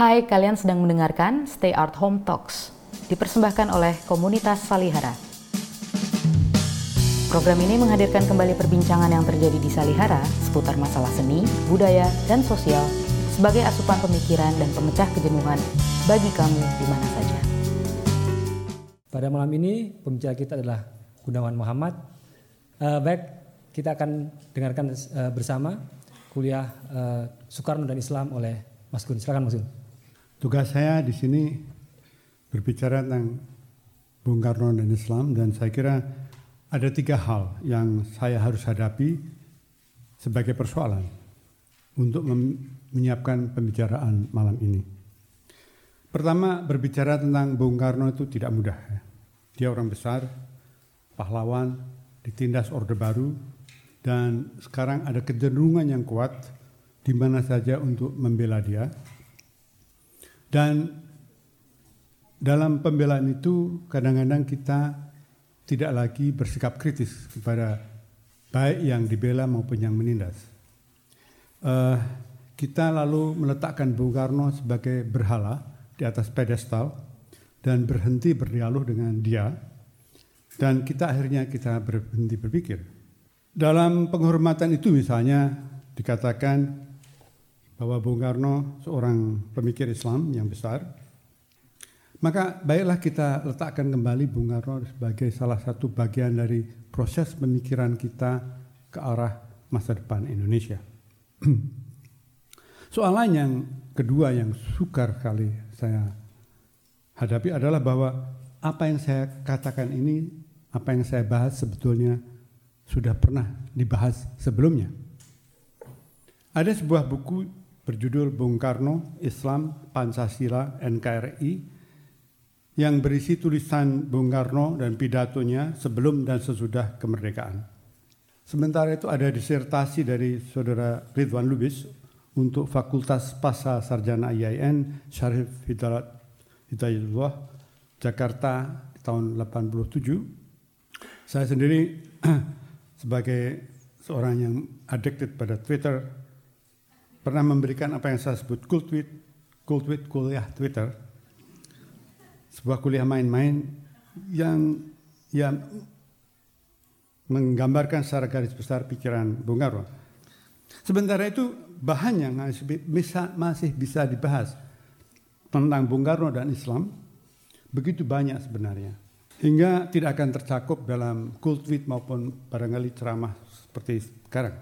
Hai, kalian sedang mendengarkan Stay Art Home Talks, dipersembahkan oleh komunitas Salihara. Program ini menghadirkan kembali perbincangan yang terjadi di Salihara seputar masalah seni, budaya, dan sosial sebagai asupan pemikiran dan pemecah kejenuhan bagi kamu di mana saja. Pada malam ini pembicara kita adalah Gunawan Muhammad. Uh, baik, kita akan dengarkan uh, bersama kuliah uh, Soekarno dan Islam oleh Mas Gun. Silakan Mas Gun. Tugas saya di sini berbicara tentang Bung Karno dan Islam dan saya kira ada tiga hal yang saya harus hadapi sebagai persoalan untuk menyiapkan pembicaraan malam ini. Pertama, berbicara tentang Bung Karno itu tidak mudah. Dia orang besar, pahlawan, ditindas Orde Baru, dan sekarang ada kecenderungan yang kuat di mana saja untuk membela dia. Dan dalam pembelaan itu kadang-kadang kita tidak lagi bersikap kritis kepada baik yang dibela maupun yang menindas. Uh, kita lalu meletakkan Bung Karno sebagai berhala di atas pedestal dan berhenti berdialog dengan dia dan kita akhirnya kita berhenti berpikir. Dalam penghormatan itu misalnya dikatakan bahwa Bung Karno seorang pemikir Islam yang besar maka baiklah kita letakkan kembali Bung Karno sebagai salah satu bagian dari proses pemikiran kita ke arah masa depan Indonesia. Soalan yang kedua yang sukar kali saya hadapi adalah bahwa apa yang saya katakan ini, apa yang saya bahas sebetulnya sudah pernah dibahas sebelumnya. Ada sebuah buku berjudul Bung Karno, Islam, Pancasila, NKRI yang berisi tulisan Bung Karno dan pidatonya sebelum dan sesudah kemerdekaan. Sementara itu ada disertasi dari saudara Ridwan Lubis untuk Fakultas Pasca Sarjana IAIN Syarif Hidayat Hidayatullah Jakarta tahun 87. Saya sendiri sebagai seorang yang addicted pada Twitter pernah memberikan apa yang saya sebut cool tweet, cool tweet kuliah Twitter sebuah kuliah main-main yang ya menggambarkan secara garis besar pikiran Bung Karno. Sementara itu bahan yang bisa, masih bisa dibahas tentang Bung Karno dan Islam begitu banyak sebenarnya. Hingga tidak akan tercakup dalam cool tweet maupun barangkali ceramah seperti sekarang.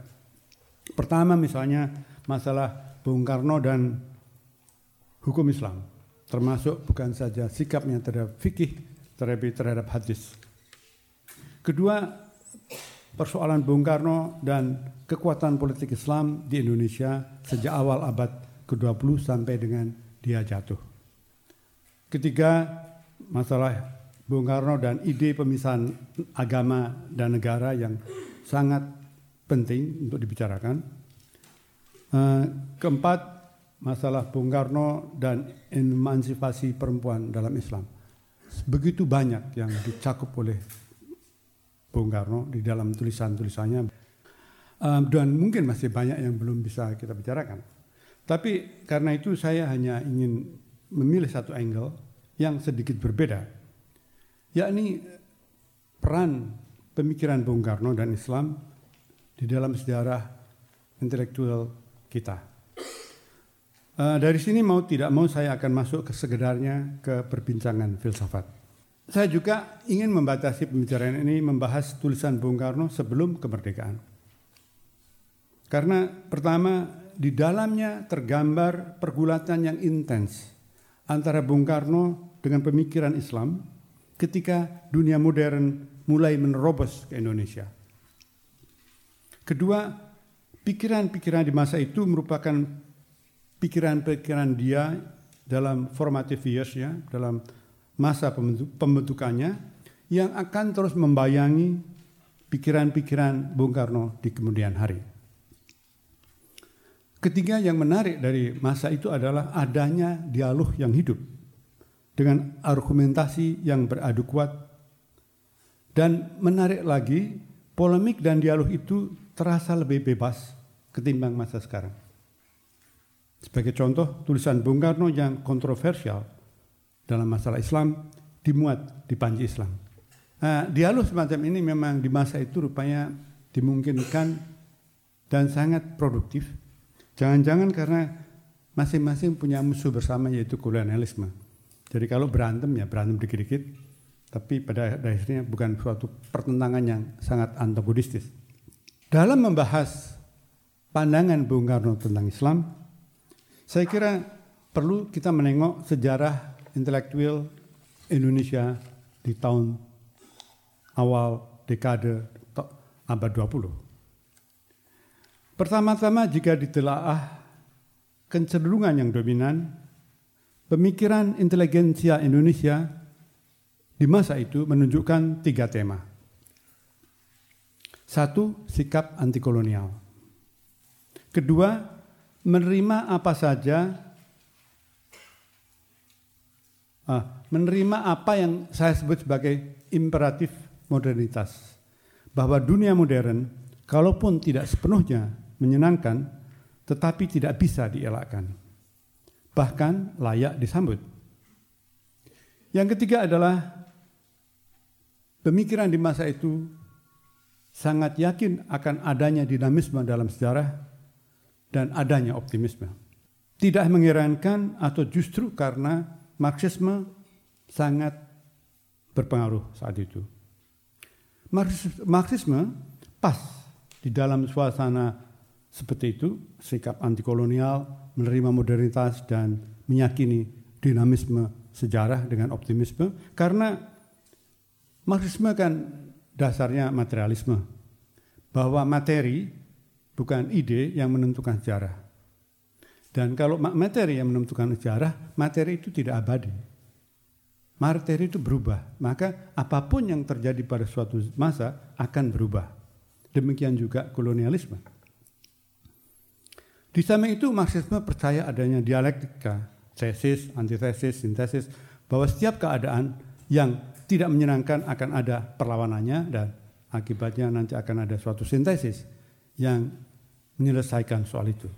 Pertama misalnya masalah Bung Karno dan hukum Islam termasuk bukan saja sikapnya terhadap fikih, tetapi terhadap hadis. Kedua, persoalan Bung Karno dan kekuatan politik Islam di Indonesia sejak awal abad ke-20 sampai dengan dia jatuh. Ketiga, masalah Bung Karno dan ide pemisahan agama dan negara yang sangat penting untuk dibicarakan. Eh, keempat, masalah Bung Karno dan emansipasi perempuan dalam Islam. Begitu banyak yang dicakup oleh Bung Karno di dalam tulisan-tulisannya. Um, dan mungkin masih banyak yang belum bisa kita bicarakan. Tapi karena itu saya hanya ingin memilih satu angle yang sedikit berbeda. Yakni peran pemikiran Bung Karno dan Islam di dalam sejarah intelektual kita. Uh, dari sini mau tidak mau saya akan masuk ke segedarnya ke perbincangan filsafat. Saya juga ingin membatasi pembicaraan ini membahas tulisan Bung Karno sebelum kemerdekaan. Karena pertama di dalamnya tergambar pergulatan yang intens antara Bung Karno dengan pemikiran Islam ketika dunia modern mulai menerobos ke Indonesia. Kedua, pikiran-pikiran di masa itu merupakan pikiran-pikiran dia dalam formative years ya, dalam masa pembentukannya yang akan terus membayangi pikiran-pikiran Bung Karno di kemudian hari. Ketiga yang menarik dari masa itu adalah adanya dialog yang hidup dengan argumentasi yang beradu kuat dan menarik lagi polemik dan dialog itu terasa lebih bebas ketimbang masa sekarang. Sebagai contoh, tulisan Bung Karno yang kontroversial dalam masalah Islam dimuat di Panji Islam. Nah, dialog semacam ini memang di masa itu rupanya dimungkinkan dan sangat produktif. Jangan-jangan karena masing-masing punya musuh bersama yaitu kolonialisme. Jadi kalau berantem ya berantem dikit-dikit, tapi pada akhirnya bukan suatu pertentangan yang sangat antagonistis. Dalam membahas pandangan Bung Karno tentang Islam, saya kira perlu kita menengok sejarah intelektual Indonesia di tahun awal dekade abad 20. Pertama-tama jika ditelaah kecenderungan yang dominan, pemikiran inteligensia Indonesia di masa itu menunjukkan tiga tema. Satu, sikap anti kolonial. Kedua, menerima apa saja, ah, menerima apa yang saya sebut sebagai imperatif modernitas. Bahwa dunia modern, kalaupun tidak sepenuhnya menyenangkan, tetapi tidak bisa dielakkan. Bahkan layak disambut. Yang ketiga adalah pemikiran di masa itu sangat yakin akan adanya dinamisme dalam sejarah dan adanya optimisme. Tidak mengherankan atau justru karena Marxisme sangat berpengaruh saat itu. Marxisme pas di dalam suasana seperti itu, sikap anti kolonial, menerima modernitas dan meyakini dinamisme sejarah dengan optimisme karena Marxisme kan dasarnya materialisme bahwa materi bukan ide yang menentukan sejarah. Dan kalau materi yang menentukan sejarah, materi itu tidak abadi materi itu berubah. Maka apa pun yang terjadi pada suatu masa akan berubah. Demikian juga kolonialisme. Di samping itu Marxisme percaya adanya dialektika, tesis, antitesis, sintesis, bahwa setiap keadaan yang tidak menyenangkan akan ada perlawanannya dan akibatnya nanti akan ada suatu sintesis yang menyelesaikan soal itu.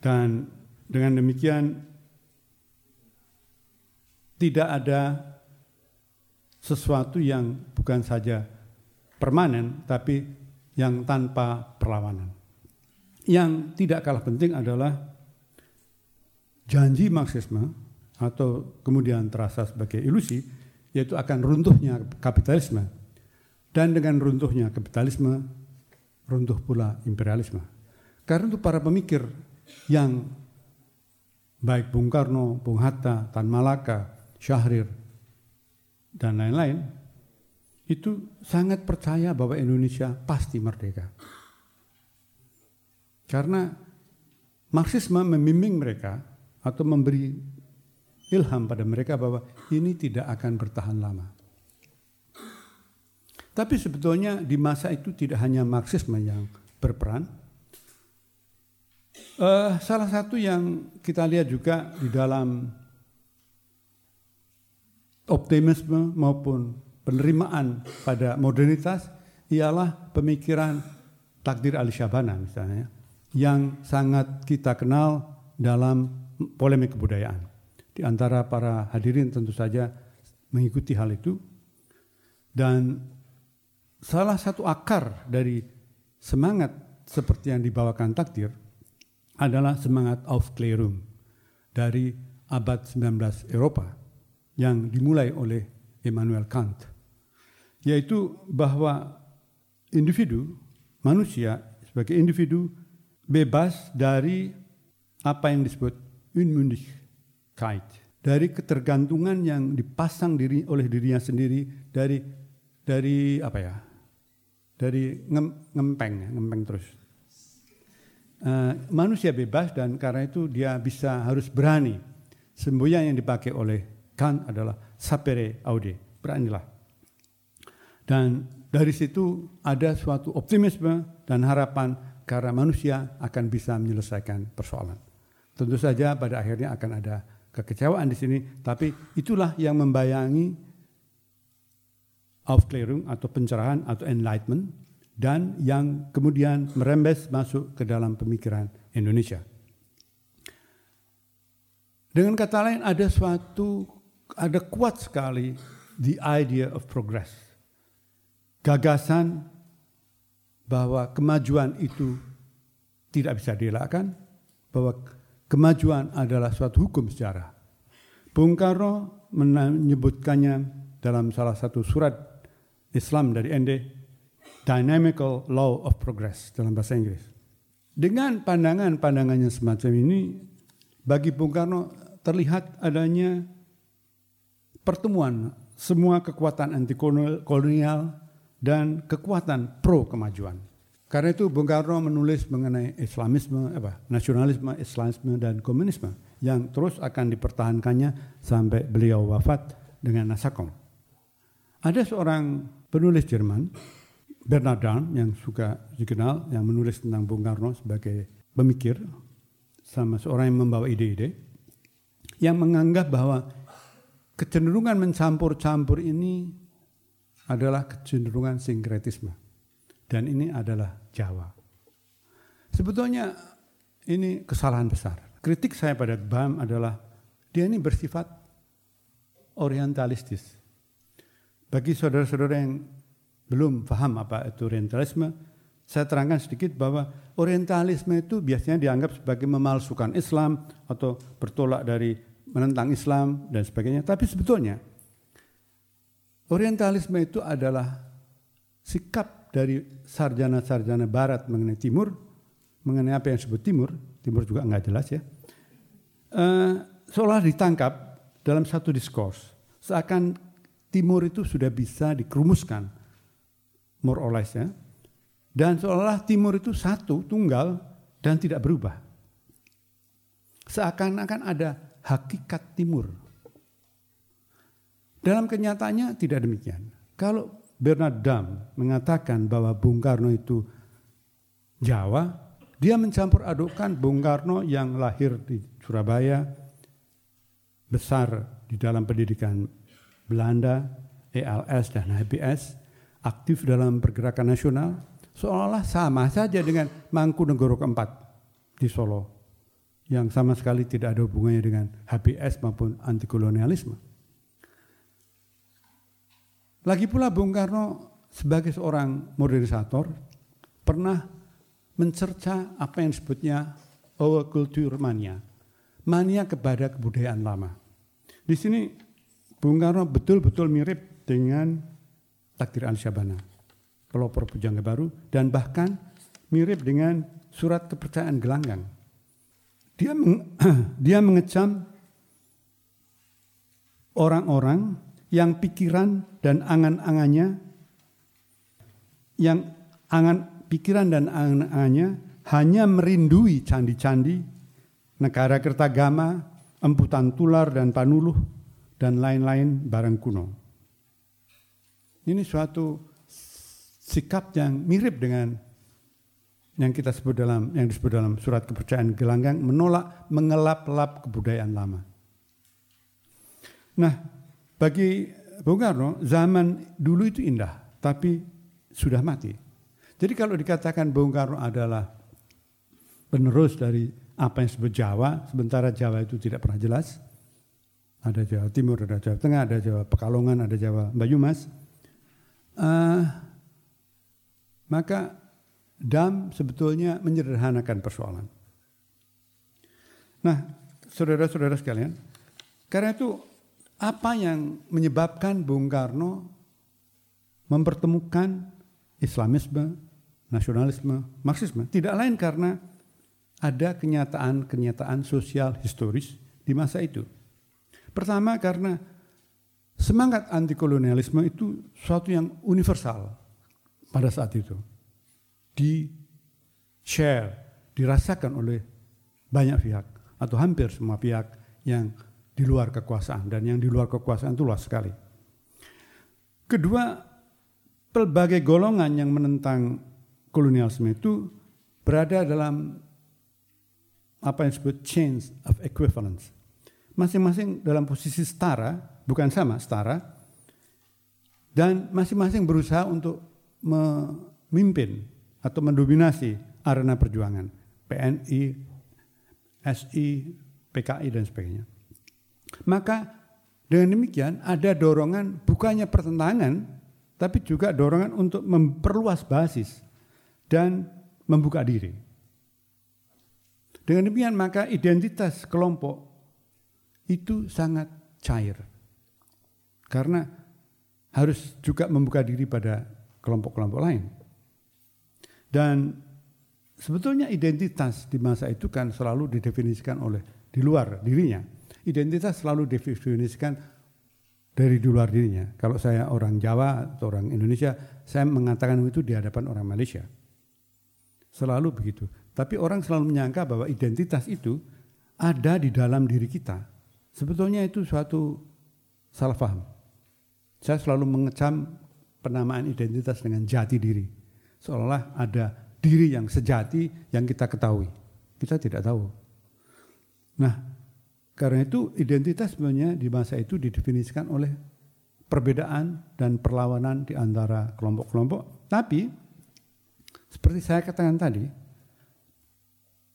Dan dengan demikian tidak ada sesuatu yang bukan saja permanen, tapi yang tanpa perlawanan. Yang tidak kalah penting adalah janji Marxisme atau kemudian terasa sebagai ilusi, yaitu akan runtuhnya kapitalisme. Dan dengan runtuhnya kapitalisme, runtuh pula imperialisme. Karena itu para pemikir yang baik Bung Karno, Bung Hatta, Tan Malaka, Syahrir, dan lain-lain, itu sangat percaya bahwa Indonesia pasti merdeka. Karena Marxisme membimbing mereka atau memberi ilham pada mereka bahwa ini tidak akan bertahan lama. Tapi sebetulnya di masa itu tidak hanya Marxisme yang berperan. Uh, salah satu yang kita lihat juga di dalam optimisme maupun penerimaan pada modernitas ialah pemikiran takdir Ali Syabana misalnya yang sangat kita kenal dalam polemik kebudayaan. Di antara para hadirin tentu saja mengikuti hal itu dan salah satu akar dari semangat seperti yang dibawakan takdir adalah semangat Aufklärung dari abad 19 Eropa yang dimulai oleh Immanuel Kant, yaitu bahwa individu, manusia sebagai individu bebas dari apa yang disebut Unmündigkeit, dari ketergantungan yang dipasang diri oleh dirinya sendiri dari dari apa ya? Dari ngem, ngempeng, ngempeng terus. Uh, manusia bebas dan karena itu dia bisa harus berani. Semboyan yang dipakai oleh kan adalah sapere aude, beranilah. Dan dari situ ada suatu optimisme dan harapan karena manusia akan bisa menyelesaikan persoalan. Tentu saja pada akhirnya akan ada kekecewaan di sini, tapi itulah yang membayangi Aufklärung atau pencerahan atau enlightenment dan yang kemudian merembes masuk ke dalam pemikiran Indonesia. Dengan kata lain ada suatu ada kuat sekali the idea of progress. Gagasan bahwa kemajuan itu tidak bisa dielakkan, bahwa kemajuan adalah suatu hukum sejarah. Bung Karno menyebutkannya dalam salah satu surat Islam dari Ende, Dynamical Law of Progress dalam bahasa Inggris. Dengan pandangan-pandangannya semacam ini, bagi Bung Karno terlihat adanya pertemuan semua kekuatan anti kolonial dan kekuatan pro kemajuan. Karena itu Bung Karno menulis mengenai Islamisme, apa, nasionalisme, Islamisme dan komunisme yang terus akan dipertahankannya sampai beliau wafat dengan Nasakom. Ada seorang penulis Jerman, Bernard Dahm, yang suka dikenal, yang menulis tentang Bung Karno sebagai pemikir, sama seorang yang membawa ide-ide, yang menganggap bahwa kecenderungan mencampur-campur ini adalah kecenderungan sinkretisme dan ini adalah Jawa. Sebetulnya ini kesalahan besar. Kritik saya pada BAM adalah dia ini bersifat orientalistis. Bagi saudara-saudara yang belum paham apa itu orientalisme, saya terangkan sedikit bahwa orientalisme itu biasanya dianggap sebagai memalsukan Islam atau bertolak dari menentang Islam dan sebagainya. Tapi sebetulnya orientalisme itu adalah sikap dari sarjana-sarjana barat mengenai timur, mengenai apa yang disebut timur, timur juga nggak jelas ya, uh, seolah ditangkap dalam satu diskurs. Seakan timur itu sudah bisa dikerumuskan, more or less ya. Dan seolah timur itu satu, tunggal, dan tidak berubah. Seakan-akan ada hakikat timur. Dalam kenyataannya tidak demikian. Kalau Bernard Dam mengatakan bahwa Bung Karno itu Jawa, dia mencampur adukkan Bung Karno yang lahir di Surabaya, besar di dalam pendidikan Belanda, ELS dan HBS, aktif dalam pergerakan nasional, seolah-olah sama saja dengan Mangkunegoro keempat di Solo, yang sama sekali tidak ada hubungannya dengan HBS maupun anti kolonialisme. Lagi pula Bung Karno sebagai seorang modernisator pernah mencerca apa yang disebutnya our culture mania. Mania kepada kebudayaan lama. Di sini Bung Karno betul-betul mirip dengan takdir Al-Syabana, pelopor pujangga baru, dan bahkan mirip dengan surat kepercayaan gelanggang. Dia, meng, dia mengecam orang-orang yang pikiran dan angan-angannya yang angan pikiran dan angan-angannya hanya merindui candi-candi, negara Kertagama, emputan tular dan panuluh, dan lain-lain barang kuno. Ini suatu sikap yang mirip dengan yang kita sebut dalam yang disebut dalam surat kepercayaan gelanggang menolak mengelap-lap kebudayaan lama. Nah, bagi Bung Karno, zaman dulu itu indah, tapi sudah mati. Jadi kalau dikatakan Bung Karno adalah penerus dari apa yang disebut Jawa, sementara Jawa itu tidak pernah jelas. Ada Jawa Timur, ada Jawa Tengah, ada Jawa Pekalongan, ada Jawa Banyumas. Uh, maka Dam sebetulnya menyederhanakan persoalan. Nah, saudara-saudara sekalian, karena itu apa yang menyebabkan Bung Karno mempertemukan Islamisme, nasionalisme, Marxisme? Tidak lain karena ada kenyataan-kenyataan sosial historis di masa itu. Pertama karena semangat anti kolonialisme itu suatu yang universal pada saat itu. Di share, dirasakan oleh banyak pihak atau hampir semua pihak yang di luar kekuasaan dan yang di luar kekuasaan itu luas sekali. Kedua, pelbagai golongan yang menentang kolonialisme itu berada dalam apa yang disebut change of equivalence. Masing-masing dalam posisi setara, bukan sama, setara, dan masing-masing berusaha untuk memimpin atau mendominasi arena perjuangan. PNI, SI, PKI, dan sebagainya. Maka dengan demikian ada dorongan bukannya pertentangan, tapi juga dorongan untuk memperluas basis dan membuka diri. Dengan demikian maka identitas kelompok itu sangat cair. Karena harus juga membuka diri pada kelompok-kelompok lain. Dan sebetulnya identitas di masa itu kan selalu didefinisikan oleh di luar dirinya. Identitas selalu didefinisikan dari di luar dirinya. Kalau saya orang Jawa atau orang Indonesia, saya mengatakan itu di hadapan orang Malaysia. Selalu begitu. Tapi orang selalu menyangka bahwa identitas itu ada di dalam diri kita. Sebetulnya itu suatu salah paham. Saya selalu mengecam penamaan identitas dengan jati diri. Seolah ada diri yang sejati yang kita ketahui. Kita tidak tahu. Nah, karena itu identitas sebenarnya di masa itu didefinisikan oleh perbedaan dan perlawanan di antara kelompok-kelompok. Tapi seperti saya katakan tadi,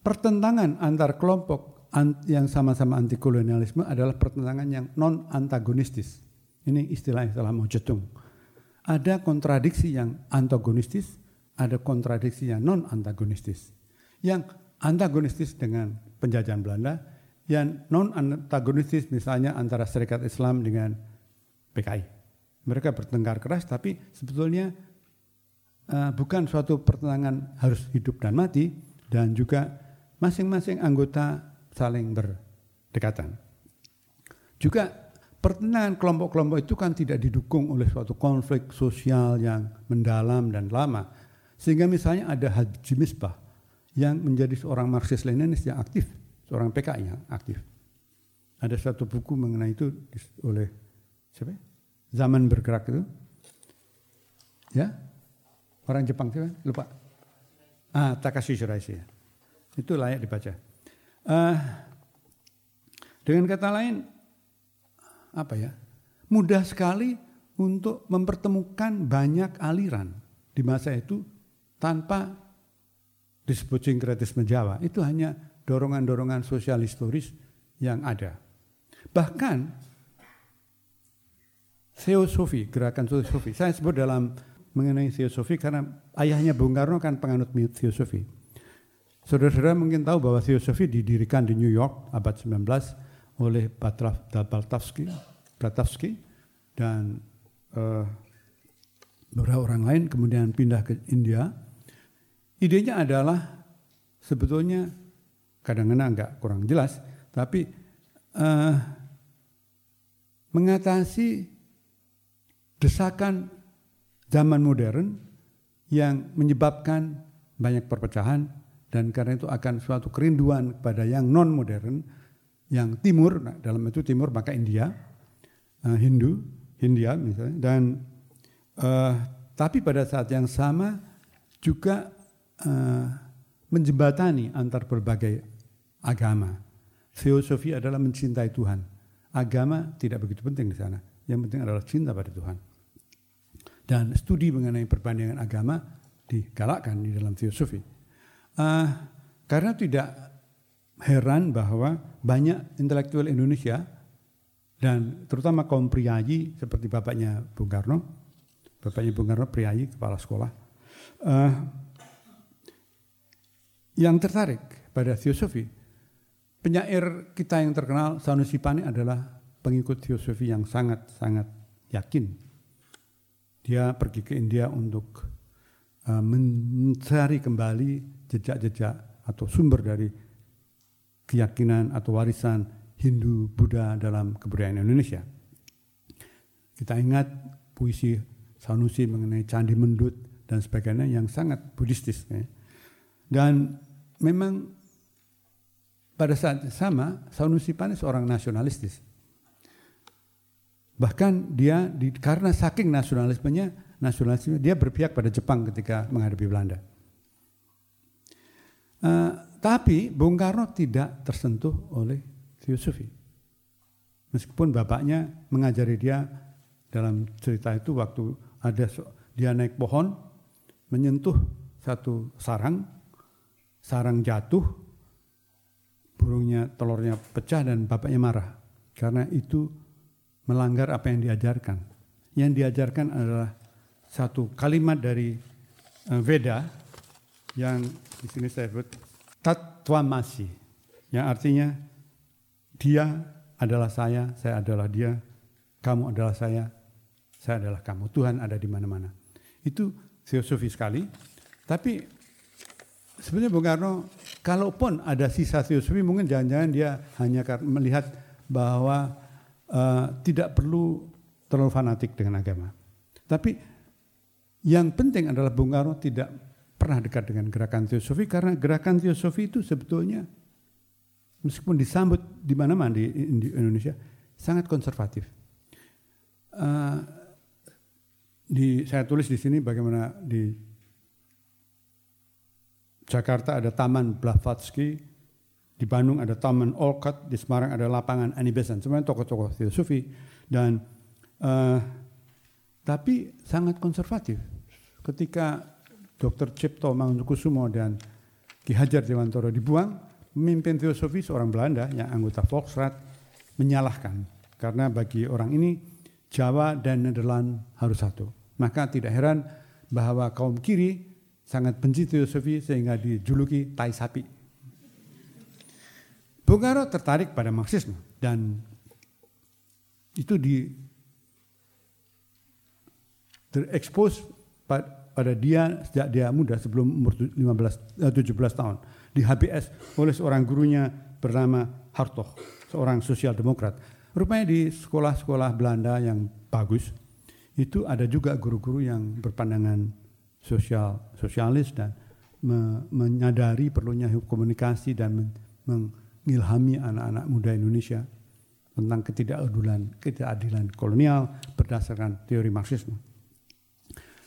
pertentangan antar kelompok yang sama-sama anti kolonialisme adalah pertentangan yang non antagonistis. Ini istilah-istilah Mao Zedong. Ada kontradiksi yang antagonistis, ada kontradiksi yang non antagonistis. Yang antagonistis dengan penjajahan Belanda, yang non antagonistis misalnya antara Serikat Islam dengan PKI. Mereka bertengkar keras tapi sebetulnya uh, bukan suatu pertentangan harus hidup dan mati dan juga masing-masing anggota saling berdekatan. Juga pertentangan kelompok-kelompok itu kan tidak didukung oleh suatu konflik sosial yang mendalam dan lama. Sehingga misalnya ada Haji Misbah yang menjadi seorang Marxis-Leninis yang aktif, seorang PKI yang aktif. Ada suatu buku mengenai itu oleh siapa? Zaman bergerak itu. Ya, orang Jepang siapa? Lupa. Ah, Takashi Shiraishi. Itu layak dibaca. Uh, dengan kata lain, apa ya mudah sekali untuk mempertemukan banyak aliran di masa itu tanpa disebut sinkretisme Jawa. Itu hanya dorongan-dorongan sosial historis yang ada. Bahkan teosofi, gerakan teosofi. Saya sebut dalam mengenai teosofi karena ayahnya Bung Karno kan penganut teosofi. Saudara-saudara mungkin tahu bahwa teosofi didirikan di New York abad 19 oleh Baltavsky, Baltavsky dan uh, beberapa orang lain kemudian pindah ke India. Idenya adalah sebetulnya kadang-kadang agak kurang jelas, tapi uh, mengatasi desakan zaman modern yang menyebabkan banyak perpecahan dan karena itu akan suatu kerinduan kepada yang non modern yang timur, nah dalam itu timur maka India, uh, Hindu, Hindia misalnya, dan uh, tapi pada saat yang sama juga uh, menjembatani antar berbagai agama. Filosofi adalah mencintai Tuhan. Agama tidak begitu penting di sana. Yang penting adalah cinta pada Tuhan. Dan studi mengenai perbandingan agama digalakkan di dalam filosofi. Uh, karena tidak heran bahwa banyak intelektual Indonesia dan terutama kaum priayi seperti bapaknya Bung Karno, bapaknya Bung Karno priayi kepala sekolah, uh, yang tertarik pada teosofi. Penyair kita yang terkenal Sanusi Pane adalah pengikut teosofi yang sangat-sangat yakin. Dia pergi ke India untuk uh, mencari kembali jejak-jejak atau sumber dari keyakinan atau warisan Hindu Buddha dalam kebudayaan Indonesia. Kita ingat puisi Sanusi mengenai Candi Mendut dan sebagainya yang sangat buddhistis. Ya. Dan memang pada saat sama Sanusi Pane seorang nasionalistis. Bahkan dia di, karena saking nasionalismenya, nasionalisme dia berpihak pada Jepang ketika menghadapi Belanda. Uh, tapi Bung Karno tidak tersentuh oleh filosofi. Meskipun bapaknya mengajari dia dalam cerita itu waktu ada dia naik pohon menyentuh satu sarang, sarang jatuh, burungnya telurnya pecah dan bapaknya marah. karena itu melanggar apa yang diajarkan. Yang diajarkan adalah satu kalimat dari uh, Veda yang di sini saya sebut tatwamasi yang artinya dia adalah saya, saya adalah dia, kamu adalah saya, saya adalah kamu. Tuhan ada di mana-mana. Itu filosofi sekali. Tapi sebenarnya Bung Karno, kalaupun ada sisa filosofi, mungkin jangan-jangan dia hanya melihat bahwa uh, tidak perlu terlalu fanatik dengan agama. Tapi yang penting adalah Bung Karno tidak pernah dekat dengan gerakan teosofi karena gerakan teosofi itu sebetulnya meskipun disambut di mana-mana di, di Indonesia sangat konservatif. Uh, di saya tulis di sini bagaimana di Jakarta ada Taman Blavatsky, di Bandung ada Taman Olcott, di Semarang ada lapangan Ani Besan, semuanya tokoh-tokoh filosofi dan uh, tapi sangat konservatif. Ketika Dr. Cipto Mangunkusumo dan Ki Hajar Dewantoro dibuang, pemimpin teosofi seorang Belanda yang anggota Volksraad menyalahkan karena bagi orang ini Jawa dan Nederland harus satu. Maka tidak heran bahwa kaum kiri sangat benci teosofi sehingga dijuluki tai sapi. Bung tertarik pada Marxisme dan itu di terekspos pada dia sejak dia muda sebelum umur 15 17 eh, tahun di HBS oleh seorang gurunya bernama Hartog, seorang sosial demokrat. Rupanya di sekolah-sekolah Belanda yang bagus itu ada juga guru-guru yang berpandangan sosial sosialis dan me, menyadari perlunya komunikasi dan men, mengilhami anak-anak muda Indonesia tentang ketidakadilan ketidakadilan kolonial berdasarkan teori Marxisme.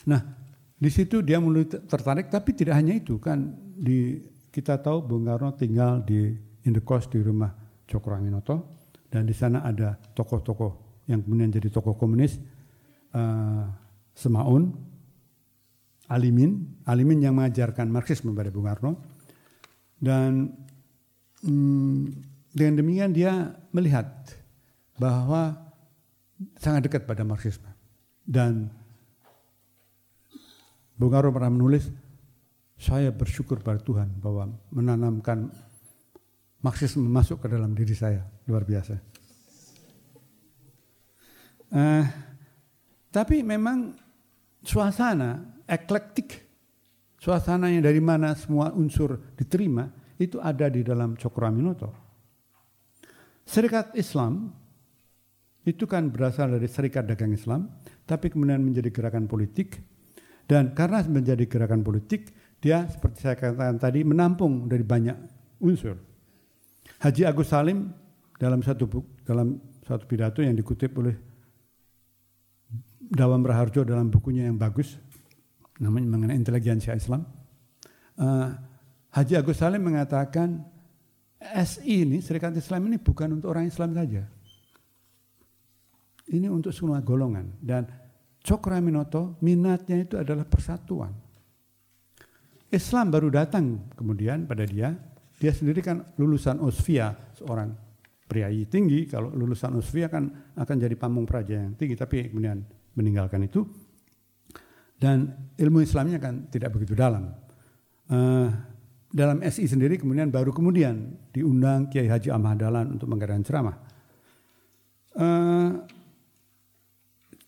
Nah, di situ dia mulai tertarik, tapi tidak hanya itu kan. Di kita tahu Bung Karno tinggal di Indekos di rumah Cokroaminoto dan di sana ada tokoh-tokoh yang kemudian jadi tokoh komunis uh, Semaun, Alimin, Alimin yang mengajarkan Marxisme pada Bung Karno. Dan hmm, dengan demikian dia melihat bahwa sangat dekat pada Marxisme. Dan Bung Karno pernah menulis, saya bersyukur pada Tuhan bahwa menanamkan Marxisme masuk ke dalam diri saya. Luar biasa. Uh, tapi memang suasana eklektik, suasana yang dari mana semua unsur diterima, itu ada di dalam Cokroaminoto. Serikat Islam itu kan berasal dari Serikat Dagang Islam, tapi kemudian menjadi gerakan politik dan karena menjadi gerakan politik, dia seperti saya katakan tadi menampung dari banyak unsur. Haji Agus Salim dalam satu buku, dalam satu pidato yang dikutip oleh Dawam Raharjo dalam bukunya yang bagus, namanya mengenai intelijensia Islam. Uh, Haji Agus Salim mengatakan SI ini, Serikat Islam ini bukan untuk orang Islam saja. Ini untuk semua golongan. Dan Cokraminoto minatnya itu adalah persatuan. Islam baru datang kemudian pada dia, dia sendiri kan lulusan Osvia, seorang priayi tinggi, kalau lulusan Osvia kan akan jadi pamung praja yang tinggi, tapi kemudian meninggalkan itu. Dan ilmu Islamnya kan tidak begitu dalam. Uh, dalam SI sendiri kemudian baru kemudian diundang Kiai Haji Ahmad Dahlan untuk mengadakan ceramah. Uh,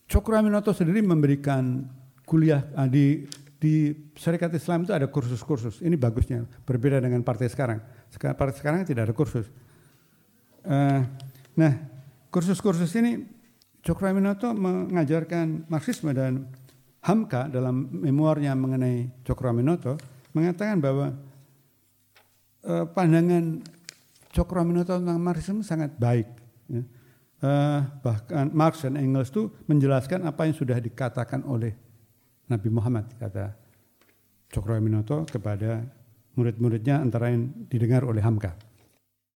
Cokro Aminoto sendiri memberikan kuliah uh, di di Syarikat Islam itu ada kursus-kursus. Ini bagusnya, berbeda dengan partai sekarang. Sekarang partai sekarang tidak ada kursus. Uh, nah, kursus-kursus ini Cokro Aminoto mengajarkan Marxisme dan Hamka dalam memoirnya mengenai Cokro Aminoto mengatakan bahwa uh, pandangan Cokro Aminoto tentang Marxisme sangat baik. Ya uh, bahkan Marx dan Engels itu menjelaskan apa yang sudah dikatakan oleh Nabi Muhammad kata Cokro Aminoto kepada murid-muridnya antara yang didengar oleh Hamka.